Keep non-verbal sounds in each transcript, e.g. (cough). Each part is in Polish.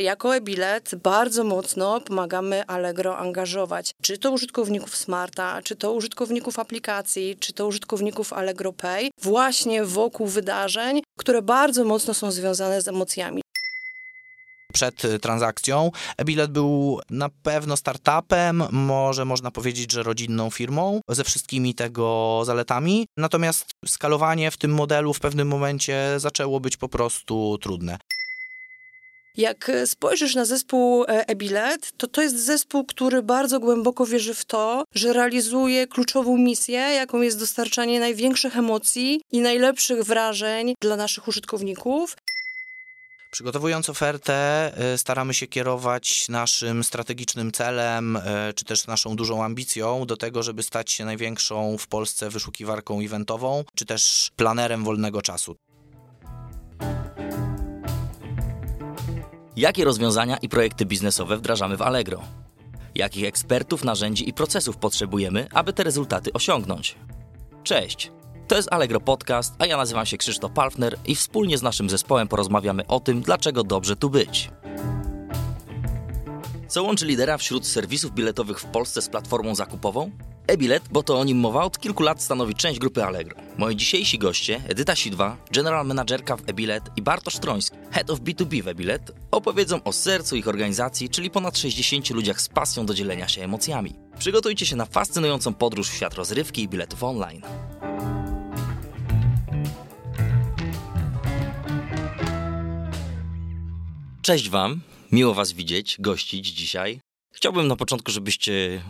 Jako e-bilet bardzo mocno pomagamy Allegro angażować, czy to użytkowników Smarta, czy to użytkowników aplikacji, czy to użytkowników Allegro Pay, właśnie wokół wydarzeń, które bardzo mocno są związane z emocjami przed transakcją. E-bilet był na pewno startupem, może można powiedzieć, że rodzinną firmą, ze wszystkimi tego zaletami. Natomiast skalowanie w tym modelu w pewnym momencie zaczęło być po prostu trudne. Jak spojrzysz na zespół e, e-bilet, to to jest zespół, który bardzo głęboko wierzy w to, że realizuje kluczową misję, jaką jest dostarczanie największych emocji i najlepszych wrażeń dla naszych użytkowników. Przygotowując ofertę, y, staramy się kierować naszym strategicznym celem, czy też naszą dużą ambicją do tego, żeby stać się największą w Polsce wyszukiwarką eventową, czy też planerem wolnego czasu. Jakie rozwiązania i projekty biznesowe wdrażamy w Allegro? Jakich ekspertów, narzędzi i procesów potrzebujemy, aby te rezultaty osiągnąć? Cześć! To jest Allegro Podcast, a ja nazywam się Krzysztof Palfner i wspólnie z naszym zespołem porozmawiamy o tym, dlaczego dobrze tu być. Co łączy lidera wśród serwisów biletowych w Polsce z platformą zakupową? E-bilet, bo to o nim mowa, od kilku lat stanowi część grupy Allegro. Moi dzisiejsi goście, Edyta Sidwa, General Managerka w e-bilet i Bartosz Troński, Head of B2B w e-bilet, opowiedzą o sercu ich organizacji, czyli ponad 60 ludziach z pasją do dzielenia się emocjami. Przygotujcie się na fascynującą podróż w świat rozrywki i biletów online. Cześć Wam, miło Was widzieć, gościć dzisiaj. Chciałbym na początku, żebyście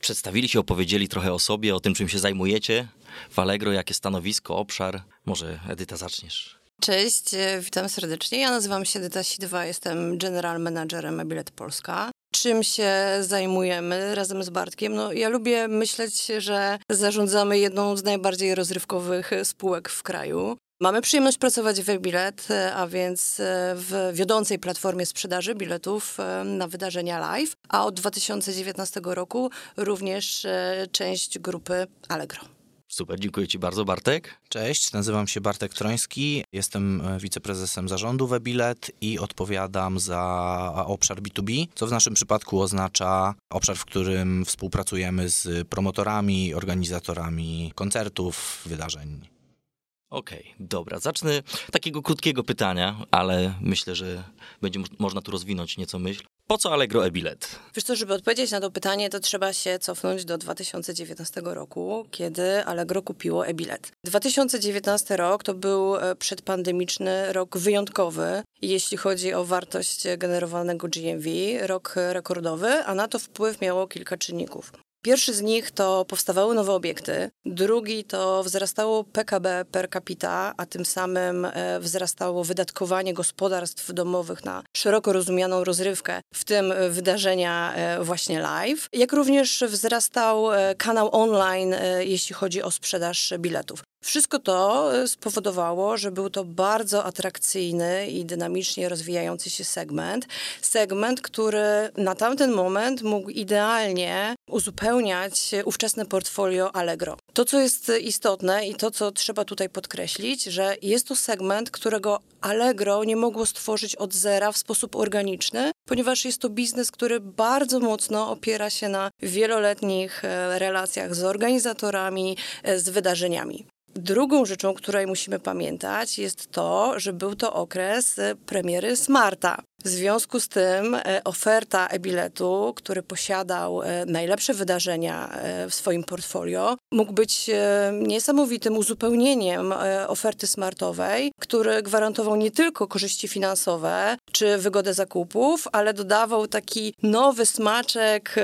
przedstawili się, opowiedzieli trochę o sobie, o tym, czym się zajmujecie w Allegro, jakie stanowisko, obszar. Może Edyta zaczniesz. Cześć, e, witam serdecznie. Ja nazywam się Edyta Sidwa, jestem General Managerem Bilet Polska. Czym się zajmujemy razem z Bartkiem? No, ja lubię myśleć, że zarządzamy jedną z najbardziej rozrywkowych spółek w kraju. Mamy przyjemność pracować w Bilet, a więc e, w wiodącej platformie sprzedaży biletów e, na wydarzenia live, a od 2019 roku również e, część grupy Allegro. Super, dziękuję Ci bardzo, Bartek. Cześć, nazywam się Bartek Troński, jestem wiceprezesem zarządu Webilet i odpowiadam za obszar B2B, co w naszym przypadku oznacza obszar, w którym współpracujemy z promotorami, organizatorami koncertów, wydarzeń Okej, okay, dobra. Zacznę takiego krótkiego pytania, ale myślę, że będzie można tu rozwinąć nieco myśl. Po co Allegro e-bilet? Wiesz co, żeby odpowiedzieć na to pytanie, to trzeba się cofnąć do 2019 roku, kiedy Allegro kupiło e-bilet. 2019 rok to był e, przedpandemiczny rok wyjątkowy, jeśli chodzi o wartość generowanego GMV, rok rekordowy, a na to wpływ miało kilka czynników. Pierwszy z nich to powstawały nowe obiekty, drugi to wzrastało PKB per capita, a tym samym e, wzrastało wydatkowanie gospodarstw domowych na szeroko rozumianą rozrywkę, w tym wydarzenia e, właśnie live, jak również wzrastał e, kanał online, jeśli chodzi o sprzedaż biletów. Wszystko to e, spowodowało, że był to bardzo atrakcyjny i dynamicznie rozwijający się segment. Segment, który na tamten moment mógł idealnie uzupełniać ówczesne portfolio Allegro. To, co jest istotne i to, co trzeba tutaj podkreślić, że jest to segment, którego Allegro nie mogło stworzyć od zera w sposób organiczny, ponieważ jest to biznes, który bardzo mocno opiera się na wieloletnich e, relacjach z organizatorami, e, z wydarzeniami. Drugą rzeczą, której musimy pamiętać, jest to, że był to okres premiery Smarta. W związku z tym e, oferta e-biletu, który posiadał e, najlepsze wydarzenia w swoim portfolio, mógł być niesamowitym uzupełnieniem oferty smartowej, który gwarantował nie tylko korzyści finansowe czy wygodę zakupów, ale dodawał taki nowy smaczek,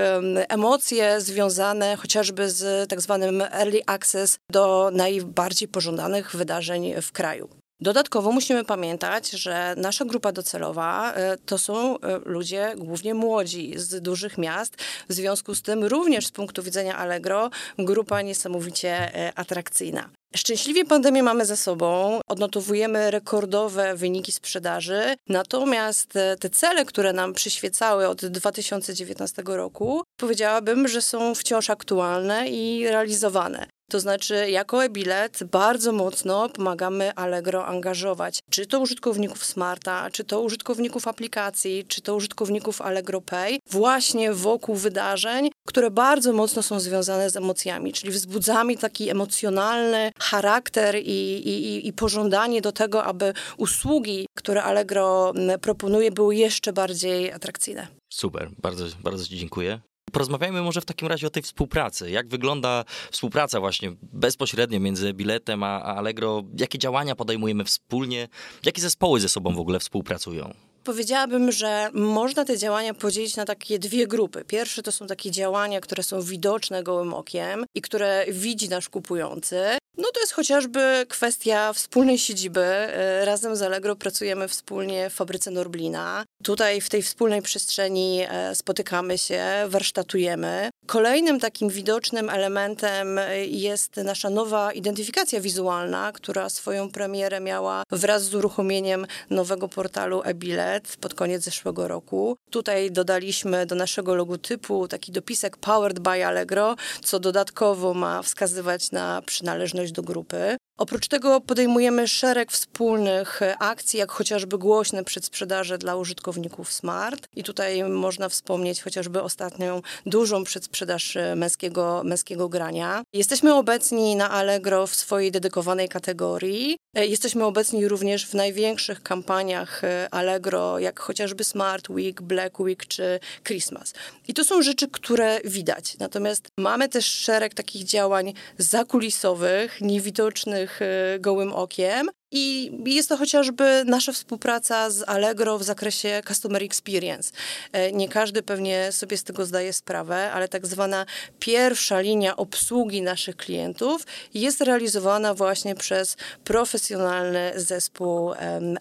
emocje związane chociażby z tak zwanym early access do najbardziej pożądanych wydarzeń w kraju. Dodatkowo musimy pamiętać, że nasza grupa docelowa e, to są e, ludzie głównie młodzi z dużych miast. W związku z tym również z punktu widzenia Allegro grupa niesamowicie e, atrakcyjna. Szczęśliwie pandemię mamy za sobą, odnotowujemy rekordowe wyniki sprzedaży, natomiast te cele, które nam przyświecały od 2019 roku, powiedziałabym, że są wciąż aktualne i realizowane. To znaczy, jako e-bilet bardzo mocno pomagamy Allegro angażować, czy to użytkowników Smarta, czy to użytkowników aplikacji, czy to użytkowników Allegro Pay, właśnie wokół wydarzeń, które bardzo mocno są związane z emocjami, czyli wzbudzamy taki emocjonalny charakter i, i, i pożądanie do tego, aby usługi, które Allegro proponuje, były jeszcze bardziej atrakcyjne. Super, bardzo, bardzo Ci dziękuję. Porozmawiajmy może w takim razie o tej współpracy. Jak wygląda współpraca właśnie bezpośrednio między biletem a Allegro? Jakie działania podejmujemy wspólnie? Jakie zespoły ze sobą w ogóle współpracują? Powiedziałabym, że można te działania podzielić na takie dwie grupy. Pierwsze to są takie działania, które są widoczne gołym okiem i które widzi nasz kupujący. No to jest chociażby kwestia wspólnej siedziby. E, razem z Allegro pracujemy wspólnie w fabryce Norblina. Tutaj w tej wspólnej przestrzeni e, spotykamy się, warsztatujemy. Kolejnym takim widocznym elementem e, jest nasza nowa identyfikacja wizualna, która swoją premierę miała wraz z uruchomieniem nowego portalu e-bilet pod koniec zeszłego roku. Tutaj dodaliśmy do naszego logotypu taki dopisek Powered by Allegro, co dodatkowo ma wskazywać na przynależność do grupy. Oprócz tego podejmujemy szereg wspólnych akcji, jak chociażby głośne przedsprzedaże dla użytkowników Smart. I tutaj można wspomnieć chociażby ostatnią dużą przedsprzedaż męskiego, męskiego grania. Jesteśmy obecni na Allegro w swojej dedykowanej kategorii. Jesteśmy obecni również w największych kampaniach Allegro, jak chociażby Smart Week, Black Week czy Christmas. I to są rzeczy, które widać. Natomiast mamy też szereg takich działań zakulisowych, niewidocznych, E, gołym okiem. I jest to chociażby nasza współpraca z Allegro w zakresie Customer Experience. E, nie każdy pewnie sobie z tego zdaje sprawę, ale tak zwana pierwsza linia obsługi naszych klientów jest realizowana właśnie przez profesjonalny zespół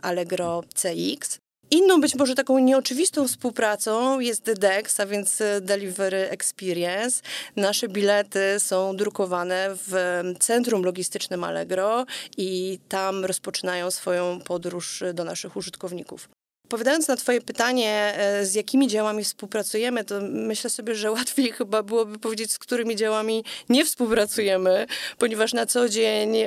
Allegro CX. Inną być może taką nieoczywistą współpracą jest DEX, a więc Delivery Experience. Nasze bilety są drukowane w centrum logistycznym Allegro i tam rozpoczynają swoją podróż do naszych użytkowników. Odpowiadając na Twoje pytanie, e, z jakimi działami współpracujemy, to myślę sobie, że łatwiej (laughs) chyba byłoby powiedzieć, z którymi działami nie współpracujemy, ponieważ na co dzień,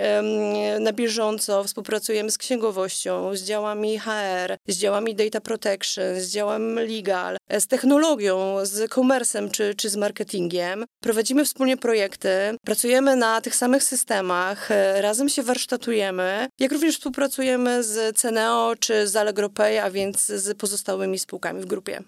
na bieżąco współpracujemy z księgowością, z działami HR, z działami data protection, z działem legal, e, z technologią, z commerce'em czy, czy z marketingiem. Prowadzimy wspólnie projekty, pracujemy na tych samych systemach, e, razem się warsztatujemy, jak również współpracujemy z Ceneo czy z Allegro Pay, a więc z pozostałymi spółkami w grupie.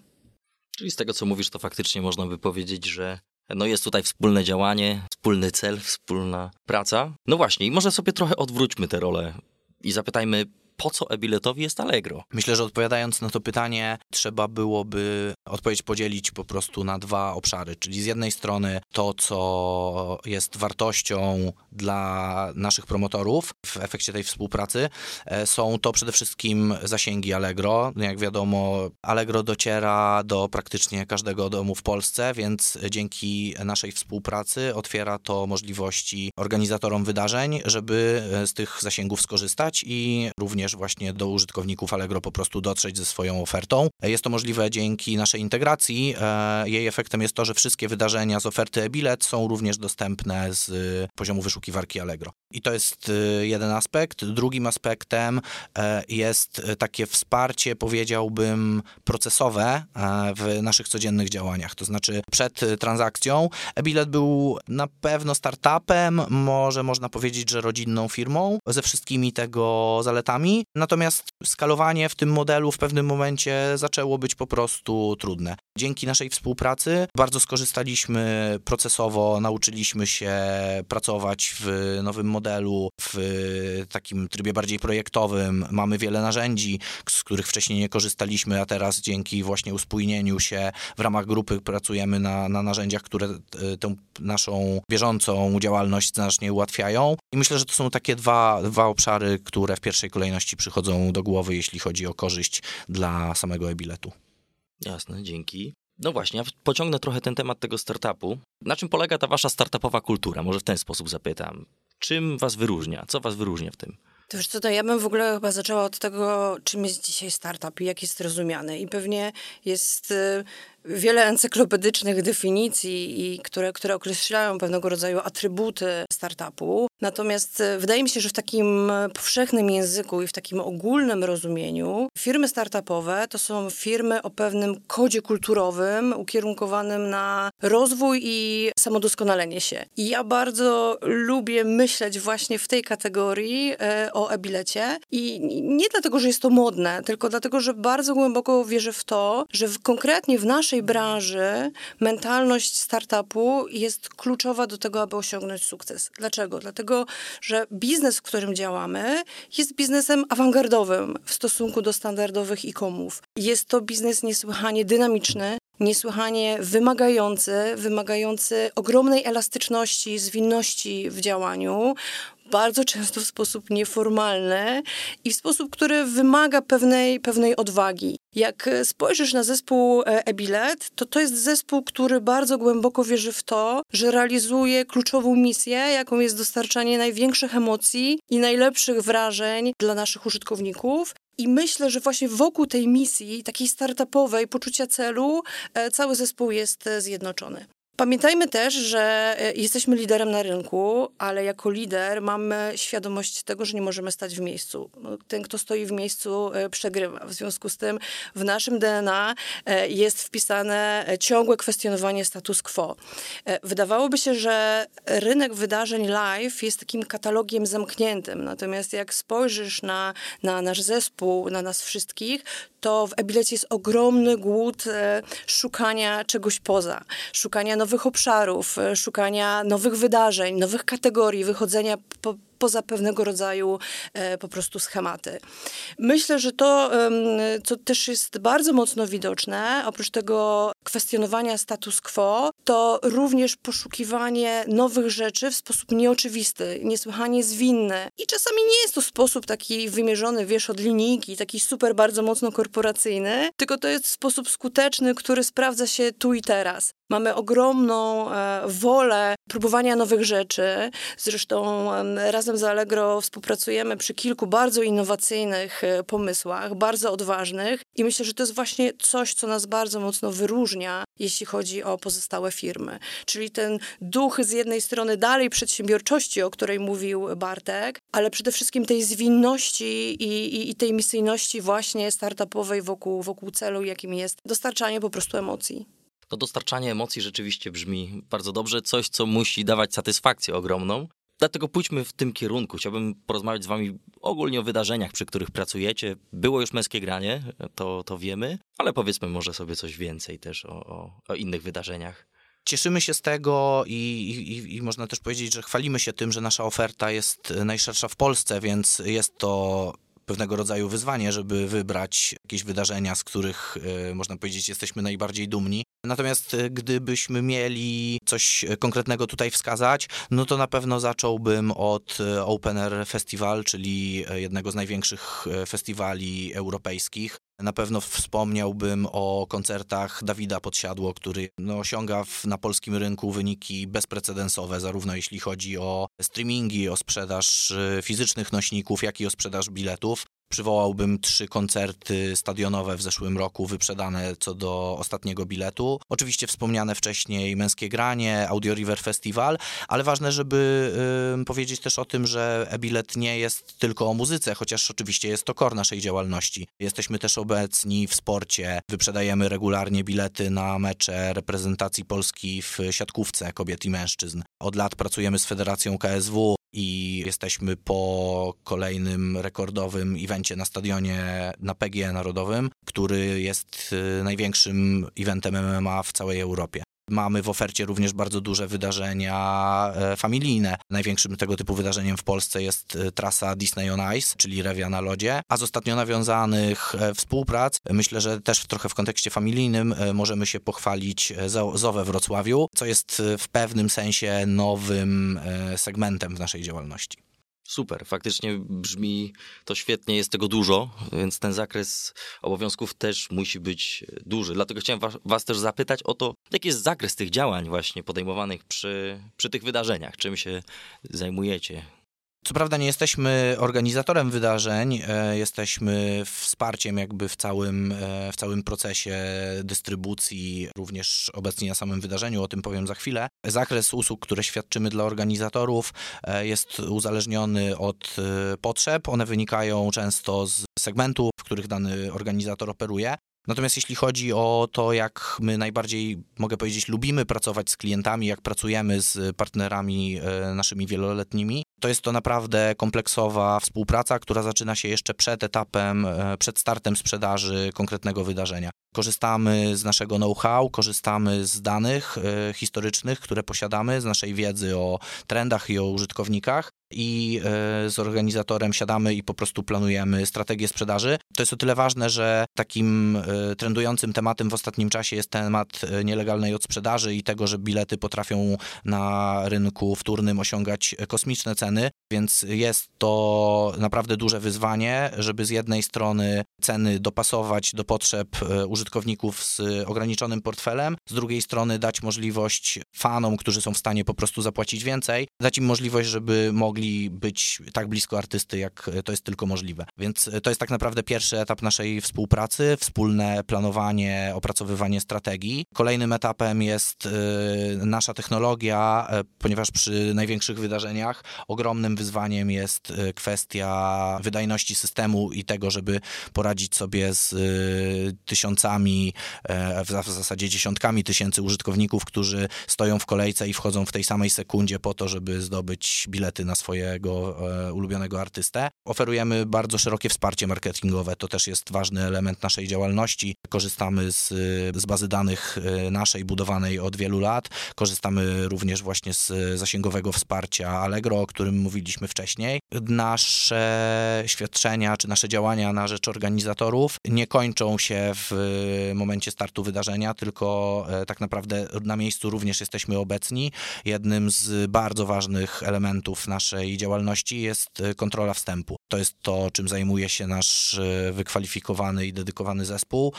Czyli z tego, co mówisz, to faktycznie można by powiedzieć, że no jest tutaj wspólne działanie, wspólny cel, wspólna praca. No właśnie, i może sobie trochę odwróćmy tę rolę i zapytajmy, po co e-biletowi jest Allegro? Myślę, że odpowiadając na to pytanie, trzeba byłoby odpowiedź podzielić po prostu na dwa obszary, czyli z jednej strony to, co jest wartością dla naszych promotorów w efekcie tej współpracy, e, są to przede wszystkim zasięgi Allegro. Jak wiadomo, Allegro dociera do praktycznie każdego domu w Polsce, więc dzięki naszej współpracy otwiera to możliwości organizatorom wydarzeń, żeby z tych zasięgów skorzystać i również również właśnie do użytkowników Allegro po prostu dotrzeć ze swoją ofertą. Jest to możliwe dzięki naszej integracji. E, jej efektem jest to, że wszystkie wydarzenia z oferty e-bilet są również dostępne z poziomu wyszukiwarki Allegro. I to jest e, jeden aspekt. Drugim aspektem e, jest takie wsparcie, powiedziałbym, procesowe w naszych codziennych działaniach. To znaczy przed transakcją e-bilet był na pewno startupem, może można powiedzieć, że rodzinną firmą ze wszystkimi tego zaletami, natomiast skalowanie w tym modelu w pewnym momencie zaczęło być po prostu trudne. Dzięki naszej współpracy bardzo skorzystaliśmy procesowo, nauczyliśmy się pracować w nowym modelu, w takim trybie bardziej projektowym. Mamy wiele narzędzi, z których wcześniej nie korzystaliśmy, a teraz dzięki właśnie uspójnieniu się w ramach grupy pracujemy na, na narzędziach, które e, tę naszą bieżącą działalność znacznie ułatwiają. I myślę, że to są takie dwa, dwa obszary, które w pierwszej kolejności przychodzą do głowy, jeśli chodzi o korzyść dla samego e-biletu. Jasne, dzięki. No właśnie, pociągnę trochę ten temat tego startupu. Na czym polega ta wasza startupowa kultura? Może w ten sposób zapytam. Czym was wyróżnia? Co was wyróżnia w tym? To już co, to ja bym w ogóle chyba zaczęła od tego, czym jest dzisiaj startup i jak jest rozumiany. I pewnie jest y, wiele encyklopedycznych definicji, i które, które określają pewnego rodzaju atrybuty startupu. Natomiast e, wydaje mi się, że w takim powszechnym języku i w takim ogólnym rozumieniu firmy startupowe to są firmy o pewnym kodzie kulturowym ukierunkowanym na rozwój i samodoskonalenie się. I ja bardzo lubię myśleć właśnie w tej kategorii e, o e-bilecie i nie dlatego, że jest to modne, tylko dlatego, że bardzo głęboko wierzę w to, że konkretnie w naszej branży mentalność startupu jest kluczowa do tego, aby osiągnąć sukces. Dlaczego? Dlatego, że biznes, w którym działamy, jest biznesem awangardowym w stosunku do standardowych e-comów. Jest to biznes niesłychanie dynamiczny, niesłychanie wymagający, wymagający ogromnej elastyczności, zwinności w działaniu, bardzo często w sposób nieformalny i w sposób, który wymaga pewnej, pewnej odwagi. Jak spojrzysz na zespół e, Ebilet, to to jest zespół, który bardzo głęboko wierzy w to, że realizuje kluczową misję, jaką jest dostarczanie największych emocji i najlepszych wrażeń dla naszych użytkowników. I myślę, że właśnie wokół tej misji, takiej startupowej, poczucia celu, e, cały zespół jest e, zjednoczony. Pamiętajmy też, że e, jesteśmy liderem na rynku, ale jako lider mamy świadomość tego, że nie możemy stać w miejscu. No, ten, kto stoi w miejscu, e, przegrywa. W związku z tym w naszym DNA e, jest wpisane ciągłe kwestionowanie status quo. Wydawałoby się, że rynek wydarzeń live jest takim katalogiem zamkniętym. Natomiast jak spojrzysz na, na nasz zespół, na nas wszystkich, to w e-bilecie jest ogromny głód szukania czegoś poza, szukania nowych obszarów, e, szukania nowych wydarzeń, nowych kategorii, wychodzenia po, poza pewnego rodzaju e, po prostu schematy. Myślę, że to, co też jest bardzo mocno widoczne, oprócz tego kwestionowania status quo, to również poszukiwanie nowych rzeczy w sposób nieoczywisty, niesłychanie zwinny. I czasami nie jest to sposób taki wymierzony, wiesz, od linijki, taki super bardzo mocno korporacyjny, tylko to jest sposób skuteczny, który sprawdza się tu i teraz. Mamy ogromną e, wolę próbowania nowych rzeczy. Zresztą e, razem z Allegro współpracujemy przy kilku bardzo innowacyjnych e, pomysłach, bardzo odważnych i myślę, że to jest właśnie coś, co nas bardzo mocno wyróżnia, jeśli chodzi o pozostałe firmy. Czyli ten duch z jednej strony dalej przedsiębiorczości, o której mówił Bartek, ale przede wszystkim tej zwinności i, i, i tej misyjności właśnie startupowej wokół, wokół celu, jakim jest dostarczanie po prostu emocji to dostarczanie emocji rzeczywiście brzmi bardzo dobrze, coś, co musi dawać satysfakcję ogromną. Dlatego pójdźmy w tym kierunku. Chciałbym porozmawiać z Wami ogólnie o wydarzeniach, przy których pracujecie. Było już męskie granie, to, to wiemy, ale powiedzmy może sobie coś więcej też o, o, o innych wydarzeniach. Cieszymy się z tego i, i, i, można też powiedzieć, że chwalimy się tym, że nasza oferta jest najszersza w Polsce, więc jest to pewnego rodzaju wyzwanie, żeby wybrać jakieś wydarzenia, z których e, można powiedzieć jesteśmy najbardziej dumni. Natomiast e, gdybyśmy mieli coś konkretnego tutaj wskazać, no to na pewno zacząłbym od e, Open Air Festival, czyli jednego z największych festiwali europejskich. Na pewno wspomniałbym o koncertach Dawida Podsiadło, który no, osiąga w, na polskim rynku wyniki bezprecedensowe, zarówno jeśli chodzi o streamingi, o sprzedaż fizycznych nośników, jak i o sprzedaż biletów. Przywołałbym trzy koncerty stadionowe w zeszłym roku, wyprzedane co do ostatniego biletu. Oczywiście wspomniane wcześniej Męskie Granie, Audio River Festival, ale ważne, żeby y, powiedzieć też o tym, że e-bilet nie jest tylko o muzyce, chociaż oczywiście jest to kor naszej działalności. Jesteśmy też obecni w sporcie, wyprzedajemy regularnie bilety na mecze reprezentacji Polski w siatkówce kobiet i mężczyzn. Od lat pracujemy z Federacją KSW, i jesteśmy po kolejnym rekordowym evencie na stadionie na PGE Narodowym, który jest y, największym eventem MMA w całej Europie. Mamy w ofercie również bardzo duże wydarzenia e, familijne. Największym tego typu wydarzeniem w Polsce jest e, trasa Disney on Ice, czyli rewia na lodzie. A z ostatnio nawiązanych e, współprac, myślę, że też trochę w kontekście familijnym możemy się pochwalić ZOWE Wrocławiu, co jest w pewnym sensie nowym segmentem w naszej działalności. Super, faktycznie brzmi to świetnie, jest tego dużo, więc ten zakres obowiązków też musi być duży. Dlatego chciałem was, was, też zapytać o to, jaki jest zakres tych działań właśnie podejmowanych przy, przy tych wydarzeniach, czym się zajmujecie? Co prawda nie jesteśmy organizatorem wydarzeń, e, jesteśmy wsparciem jakby w całym, e, w całym procesie dystrybucji, również obecnie na samym wydarzeniu, o tym powiem za chwilę. Zakres usług, które świadczymy dla organizatorów e, jest uzależniony od potrzeb. One wynikają często z segmentu, w których dany organizator operuje. Natomiast jeśli chodzi o to, jak my najbardziej, mogę powiedzieć, lubimy pracować z klientami, jak pracujemy z partnerami naszymi wieloletnimi, to jest to naprawdę kompleksowa współpraca, która zaczyna się jeszcze przed etapem, e, przed startem sprzedaży konkretnego wydarzenia. Korzystamy z naszego know-how, korzystamy z danych e, historycznych, które posiadamy, z naszej wiedzy o trendach i o użytkownikach i e, z organizatorem siadamy i po prostu planujemy strategię sprzedaży. To jest o tyle ważne, że takim trendującym tematem w ostatnim czasie jest temat nielegalnej odsprzedaży i tego, że bilety potrafią na rynku wtórnym osiągać kosmiczne ceny więc jest to naprawdę duże wyzwanie, żeby z jednej strony ceny dopasować do potrzeb e, użytkowników z ograniczonym portfelem, z drugiej strony dać możliwość fanom, którzy są w stanie po prostu zapłacić więcej, dać im możliwość, żeby mogli być tak blisko artysty, jak to jest tylko możliwe. Więc to jest tak naprawdę pierwszy etap naszej współpracy, wspólne planowanie, opracowywanie strategii. Kolejnym etapem jest e, nasza technologia, e, ponieważ przy największych wydarzeniach ogromnym wyzwaniem jest kwestia wydajności systemu i tego, żeby poradzić sobie z tysiącami, e, w zasadzie dziesiątkami tysięcy użytkowników, którzy stoją w kolejce i wchodzą w tej samej sekundzie po to, żeby zdobyć bilety na swojego e, ulubionego artystę. Oferujemy bardzo szerokie wsparcie marketingowe, to też jest ważny element naszej działalności. Korzystamy z, z bazy danych e, naszej, budowanej od wielu lat. Korzystamy również właśnie z zasięgowego wsparcia Allegro, o którym mówiliśmy wcześniej. Nasze świadczenia czy nasze działania na rzecz organizatorów nie kończą się w momencie startu wydarzenia, tylko e, tak naprawdę na miejscu również jesteśmy obecni. Jednym z bardzo ważnych elementów naszej działalności jest e, kontrola wstępu. To jest to, czym zajmuje się nasz e, wykwalifikowany i dedykowany zespół,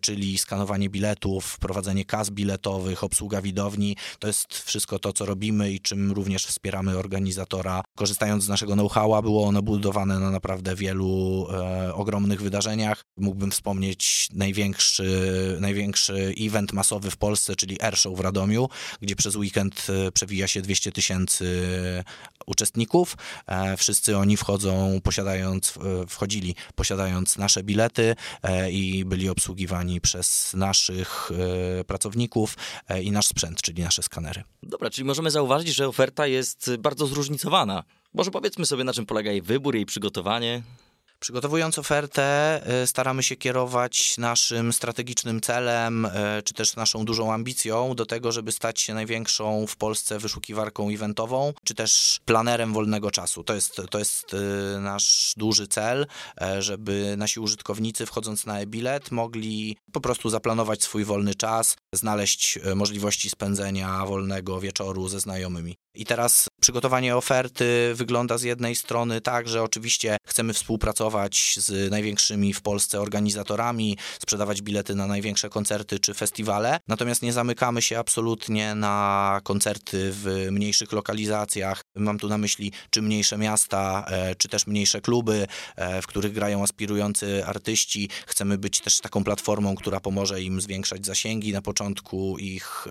czyli skanowanie biletów, prowadzenie kas biletowych, obsługa widowni. To jest wszystko to, co robimy i czym również wspieramy organizatora korzystając z naszego know-howa, było ono budowane na naprawdę wielu e, ogromnych wydarzeniach. Mógłbym wspomnieć największy, największy event masowy w Polsce, czyli Airshow w Radomiu, gdzie przez weekend e, przewija się 200 tysięcy uczestników. E, wszyscy oni wchodzą, posiadając, e, wchodzili posiadając nasze bilety e, i byli obsługiwani przez naszych e, pracowników i nasz sprzęt, czyli nasze skanery. Dobra, czyli możemy zauważyć, że oferta jest bardzo zróżnicowana. Może powiedzmy sobie, na czym polega jej wybór, jej przygotowanie? Przygotowując ofertę, y, staramy się kierować naszym strategicznym celem, y, czy też naszą dużą ambicją do tego, żeby stać się największą w Polsce wyszukiwarką eventową, czy też planerem wolnego czasu. To jest, to jest y, nasz duży cel, żeby nasi użytkownicy wchodząc na e-bilet mogli po prostu zaplanować swój wolny czas, znaleźć możliwości spędzenia wolnego wieczoru ze znajomymi. I teraz przygotowanie oferty wygląda z jednej strony tak, że oczywiście chcemy współpracować z największymi w Polsce organizatorami, sprzedawać bilety na największe koncerty czy festiwale, natomiast nie zamykamy się absolutnie na koncerty w mniejszych lokalizacjach. Mam tu na myśli czy mniejsze miasta, e, czy też mniejsze kluby, e, w których grają aspirujący artyści. Chcemy być też taką platformą, która pomoże im zwiększać zasięgi na początku ich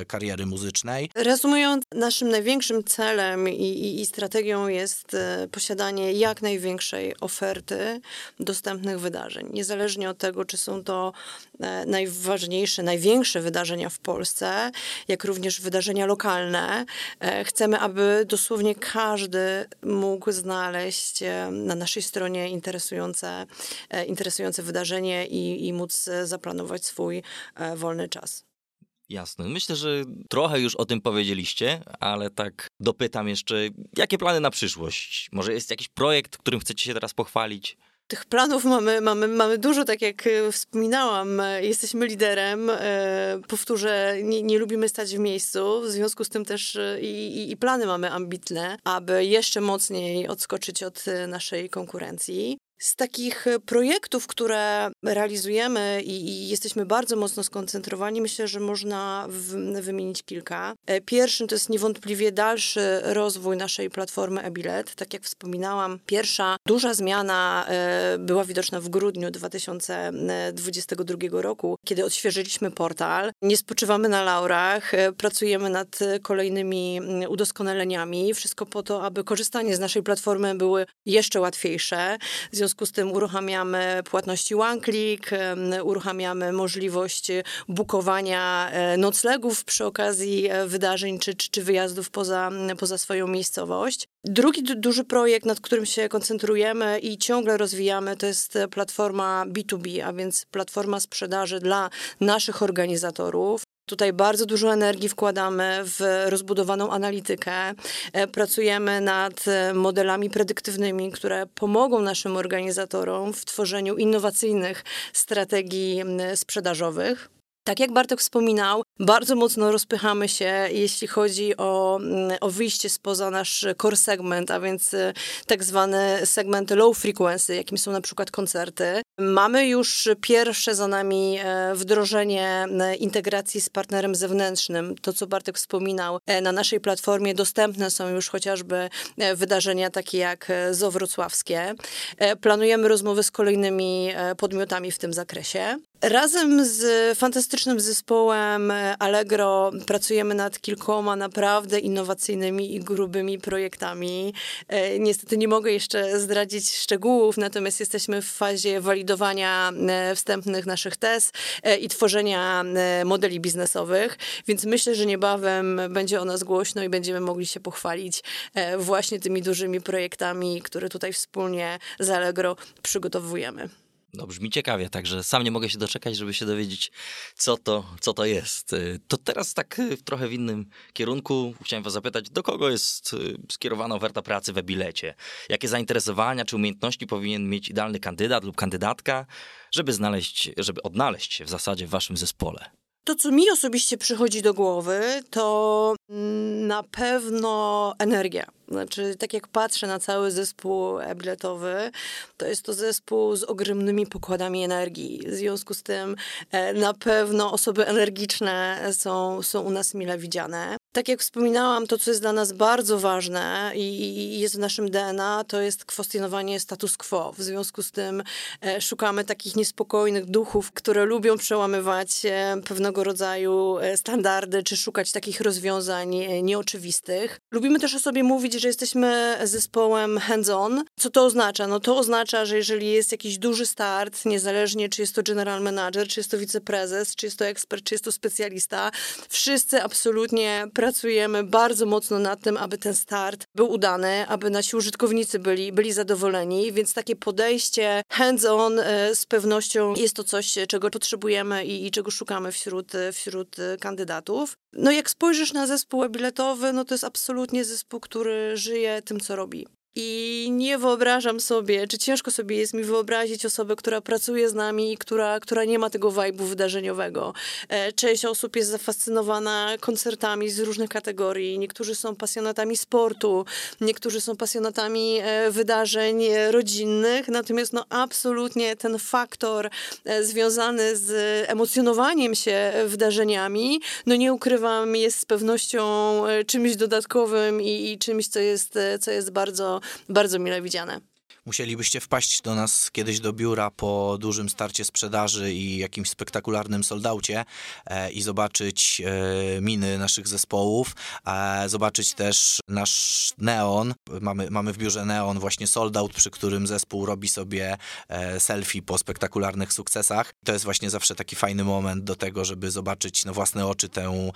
e, kariery muzycznej. Reasumując, naszym największym celem i, i, i strategią jest e, posiadanie jak największej oferty dostępnych wydarzeń. Niezależnie od tego, czy są to e, najważniejsze, największe wydarzenia w Polsce, jak również wydarzenia lokalne. E, chcemy, aby dosłownie każdy mógł znaleźć na naszej stronie interesujące, interesujące wydarzenie i, i móc zaplanować swój wolny czas. Jasne. Myślę, że trochę już o tym powiedzieliście, ale tak dopytam jeszcze, jakie plany na przyszłość? Może jest jakiś projekt, którym chcecie się teraz pochwalić? Tych planów mamy, mamy, mamy dużo, tak jak e, wspominałam. E, jesteśmy liderem. E, powtórzę, nie, nie lubimy stać w miejscu, w związku z tym też i, i, i plany mamy ambitne, aby jeszcze mocniej odskoczyć od naszej konkurencji. Z takich e, projektów, które realizujemy i, i, jesteśmy bardzo mocno skoncentrowani, myślę, że można w, wymienić kilka. E, pierwszym to jest niewątpliwie dalszy rozwój naszej platformy eBilet. Tak jak wspominałam, pierwsza duża zmiana e, była widoczna w grudniu 2022 roku, kiedy odświeżyliśmy portal. Nie spoczywamy na laurach, pracujemy nad kolejnymi udoskonaleniami. Wszystko po to, aby korzystanie z naszej platformy były jeszcze łatwiejsze. W związku z tym uruchamiamy płatności one-click, uruchamiamy możliwość bukowania e, noclegów przy okazji e, wydarzeń czy, czy, czy wyjazdów poza, poza swoją miejscowość. Drugi duży projekt, nad którym się koncentrujemy i ciągle rozwijamy, to jest platforma B2B, a więc platforma sprzedaży dla naszych organizatorów. Tutaj bardzo dużo energii wkładamy w rozbudowaną analitykę. E, pracujemy nad e, modelami predyktywnymi, które pomogą naszym organizatorom w tworzeniu innowacyjnych strategii sprzedażowych. Tak jak Bartek wspominał, bardzo mocno rozpychamy się, jeśli chodzi o, mm, o wyjście spoza nasz core segment, a więc y, tak zwany segment low frequency, jakim są na przykład koncerty. Mamy już pierwsze za nami e, wdrożenie e, integracji z partnerem zewnętrznym. To, co Bartek wspominał, e, na naszej platformie dostępne są już chociażby wydarzenia takie jak ZO Wrocławskie. Planujemy rozmowy z kolejnymi podmiotami w tym zakresie. Razem z fantastycznym zespołem Allegro pracujemy nad kilkoma naprawdę innowacyjnymi i grubymi projektami. E, niestety nie mogę jeszcze zdradzić szczegółów, natomiast jesteśmy w fazie walidowania e, wstępnych naszych test e, i tworzenia modeli biznesowych, więc myślę, że niebawem będzie o nas głośno i będziemy mogli się pochwalić właśnie tymi dużymi projektami, które tutaj wspólnie z Allegro przygotowujemy. No brzmi ciekawie, także sam nie mogę się doczekać, żeby się dowiedzieć, co to, co to jest. Y, to teraz tak y, trochę w innym kierunku chciałem was zapytać, do kogo jest y, skierowana oferta pracy we bilecie? Jakie zainteresowania czy umiejętności powinien mieć idealny kandydat lub kandydatka, żeby znaleźć, żeby odnaleźć się w zasadzie w waszym zespole? To, co mi osobiście przychodzi do głowy, to na pewno energia. Znaczy, tak jak patrzę na cały zespół biletowy, to jest to zespół z ogromnymi pokładami energii. W związku z tym e, na pewno osoby energiczne są, są u nas mile widziane. Tak jak wspominałam, to co jest dla nas bardzo ważne i jest w naszym DNA, to jest kwestionowanie status quo. W związku z tym e, szukamy takich niespokojnych duchów, które lubią przełamywać e, pewnego rodzaju standardy, czy szukać takich rozwiązań nieoczywistych. Lubimy też o sobie mówić, że jesteśmy zespołem hands-on. Co to oznacza? No to oznacza, że jeżeli jest jakiś duży start, niezależnie czy jest to general manager, czy jest to wiceprezes, czy jest to ekspert, czy jest to specjalista, wszyscy absolutnie pracujemy bardzo mocno nad tym, aby ten start był udany, aby nasi użytkownicy byli, byli zadowoleni, więc takie podejście hands-on e, z pewnością jest to coś, czego potrzebujemy i, i czego szukamy wśród, wśród kandydatów. No jak spojrzysz na zespół biletowy, no to jest absolutnie zespół, który żyje tym, co robi. I nie wyobrażam sobie, czy ciężko sobie jest mi wyobrazić osobę, która pracuje z nami która, która nie ma tego wajbu wydarzeniowego. E, część osób jest zafascynowana koncertami z różnych kategorii. Niektórzy są pasjonatami sportu, niektórzy są pasjonatami e, wydarzeń rodzinnych. Natomiast no absolutnie ten faktor e, związany z emocjonowaniem się wydarzeniami, no nie ukrywam, jest z pewnością czymś dodatkowym i, i czymś, co jest, co jest bardzo bardzo mile widziane. Musielibyście wpaść do nas kiedyś do biura po dużym starcie sprzedaży i jakimś spektakularnym soldaucie e, i zobaczyć e, miny naszych zespołów, e, zobaczyć też nasz neon. Mamy, mamy w biurze neon właśnie soldaut, przy którym zespół robi sobie selfie po spektakularnych sukcesach. To jest właśnie zawsze taki fajny moment do tego, żeby zobaczyć na własne oczy tę,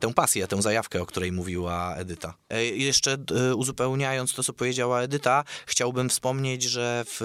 tę pasję, tę zajawkę, o której mówiła Edyta. Jeszcze uzupełniając to, co powiedziała Edyta, chciałbym wspomnieć, że w,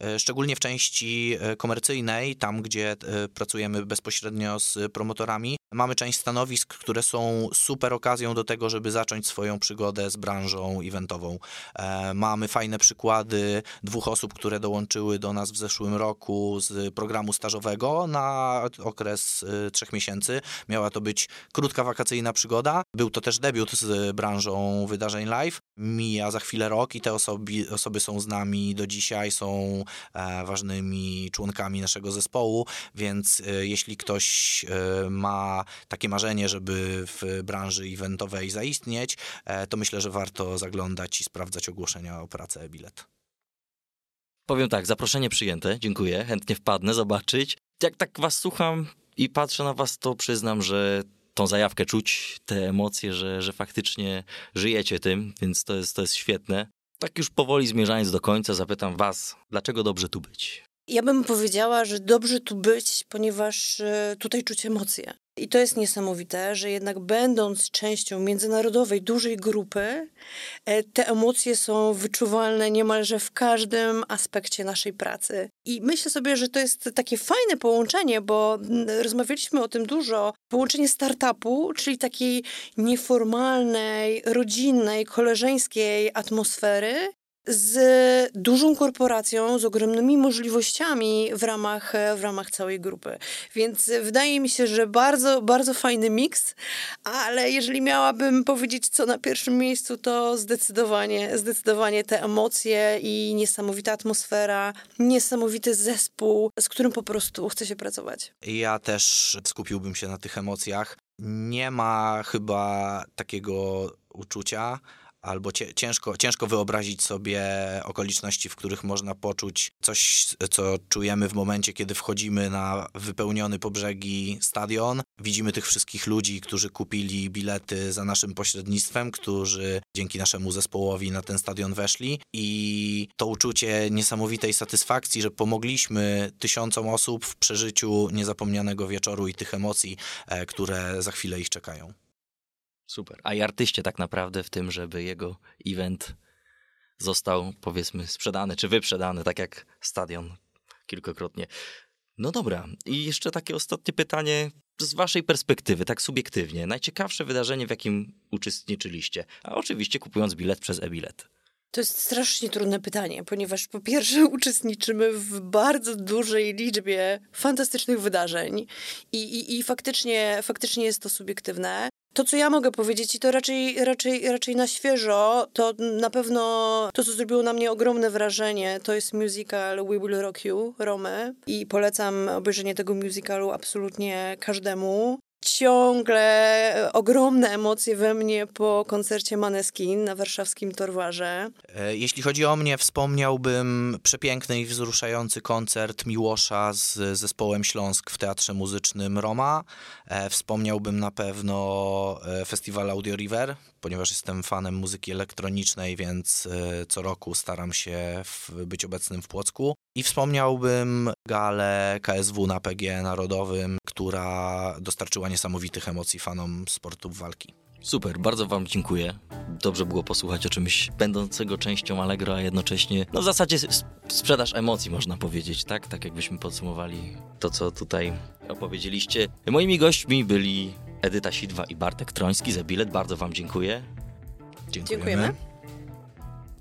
e, szczególnie w części e, komercyjnej, tam gdzie e, pracujemy bezpośrednio z promotorami, Mamy część stanowisk, które są super okazją do tego, żeby zacząć swoją przygodę z branżą eventową. E, mamy fajne przykłady dwóch osób, które dołączyły do nas w zeszłym roku z programu stażowego na okres y, trzech miesięcy. Miała to być krótka wakacyjna przygoda. Był to też debiut z branżą wydarzeń live. Mija za chwilę rok i te osoby, osoby są z nami do dzisiaj, są e, ważnymi członkami naszego zespołu, więc e, jeśli ktoś e, ma takie marzenie, żeby w branży eventowej zaistnieć, e, to myślę, że warto zaglądać i sprawdzać ogłoszenia o pracę e-bilet. Powiem tak, zaproszenie przyjęte, dziękuję, chętnie wpadnę zobaczyć. Jak tak was słucham i patrzę na was, to przyznam, że tą zajawkę czuć, te emocje, że, że faktycznie żyjecie tym, więc to jest, to jest świetne. Tak już powoli zmierzając do końca, zapytam was, dlaczego dobrze tu być? Ja bym powiedziała, że dobrze tu być, ponieważ e, tutaj czuć emocje. I to jest niesamowite, że jednak będąc częścią międzynarodowej, dużej grupy, e, te emocje są wyczuwalne niemalże w każdym aspekcie naszej pracy. I myślę sobie, że to jest takie fajne połączenie, bo rozmawialiśmy o tym dużo. Połączenie startupu, czyli takiej nieformalnej, rodzinnej, koleżeńskiej atmosfery z dużą korporacją, z ogromnymi możliwościami w ramach, w ramach całej grupy. Więc wydaje mi się, że bardzo, bardzo fajny miks, ale jeżeli miałabym powiedzieć, co na pierwszym miejscu, to zdecydowanie, zdecydowanie te emocje i niesamowita atmosfera, niesamowity zespół, z którym po prostu chce się pracować. Ja też skupiłbym się na tych emocjach. Nie ma chyba takiego uczucia, albo ciężko, ciężko wyobrazić sobie okoliczności, w których można poczuć coś, co czujemy w momencie, kiedy wchodzimy na wypełniony po brzegi stadion. Widzimy tych wszystkich ludzi, którzy kupili bilety za naszym pośrednictwem, którzy dzięki naszemu zespołowi na ten stadion weszli i to uczucie niesamowitej satysfakcji, że pomogliśmy tysiącom osób w przeżyciu niezapomnianego wieczoru i tych emocji, e, które za chwilę ich czekają. Super. A i artyście tak naprawdę w tym, żeby jego event został powiedzmy sprzedany czy wyprzedany, tak jak stadion kilkakrotnie. No dobra, i jeszcze takie ostatnie pytanie z waszej perspektywy, tak subiektywnie. Najciekawsze wydarzenie, w jakim uczestniczyliście, a oczywiście kupując bilet przez e-bilet. To jest strasznie trudne pytanie, ponieważ po pierwsze (laughs) uczestniczymy w bardzo dużej liczbie fantastycznych wydarzeń i, i, i faktycznie, faktycznie jest to subiektywne. To, co ja mogę powiedzieć, i to raczej, raczej, raczej na świeżo, to na pewno to, co zrobiło na mnie ogromne wrażenie, to jest musical We Will Rock You, Romy. I polecam obejrzenie tego musicalu absolutnie każdemu ciągle ogromne emocje we mnie po koncercie Maneskin na warszawskim Torwarze. E, jeśli chodzi o mnie, wspomniałbym przepiękny i wzruszający koncert Miłosza z zespołem Śląsk w Teatrze Muzycznym Roma. E, wspomniałbym na pewno e, festiwal Audio River, ponieważ jestem fanem muzyki elektronicznej, więc co roku staram się być obecnym w Płocku. I wspomniałbym galę KSW na PG Narodowym, która dostarczyła niesamowitych emocji fanom sportów walki. Super, bardzo Wam dziękuję. Dobrze było posłuchać o czymś będącego częścią Allegro, a jednocześnie, no w zasadzie sprzedaż emocji, można powiedzieć, tak? Tak jakbyśmy podsumowali to, co tutaj opowiedzieliście. Moimi gośćmi byli Edyta Sidwa i Bartek Troński za bilet. Bardzo Wam dziękuję. Dziękujemy. Dziękujemy.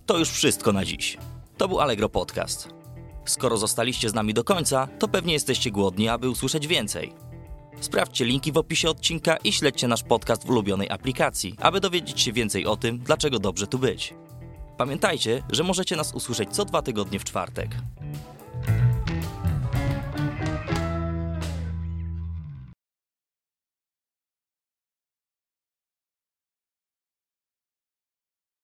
To już wszystko na dziś. To był Allegro Podcast. Skoro zostaliście z nami do końca, to pewnie jesteście głodni, aby usłyszeć więcej. Sprawdźcie linki w opisie odcinka i śledźcie nasz podcast w ulubionej aplikacji, aby dowiedzieć się więcej o tym, dlaczego dobrze tu być. Pamiętajcie, że możecie nas usłyszeć co dwa tygodnie w czwartek.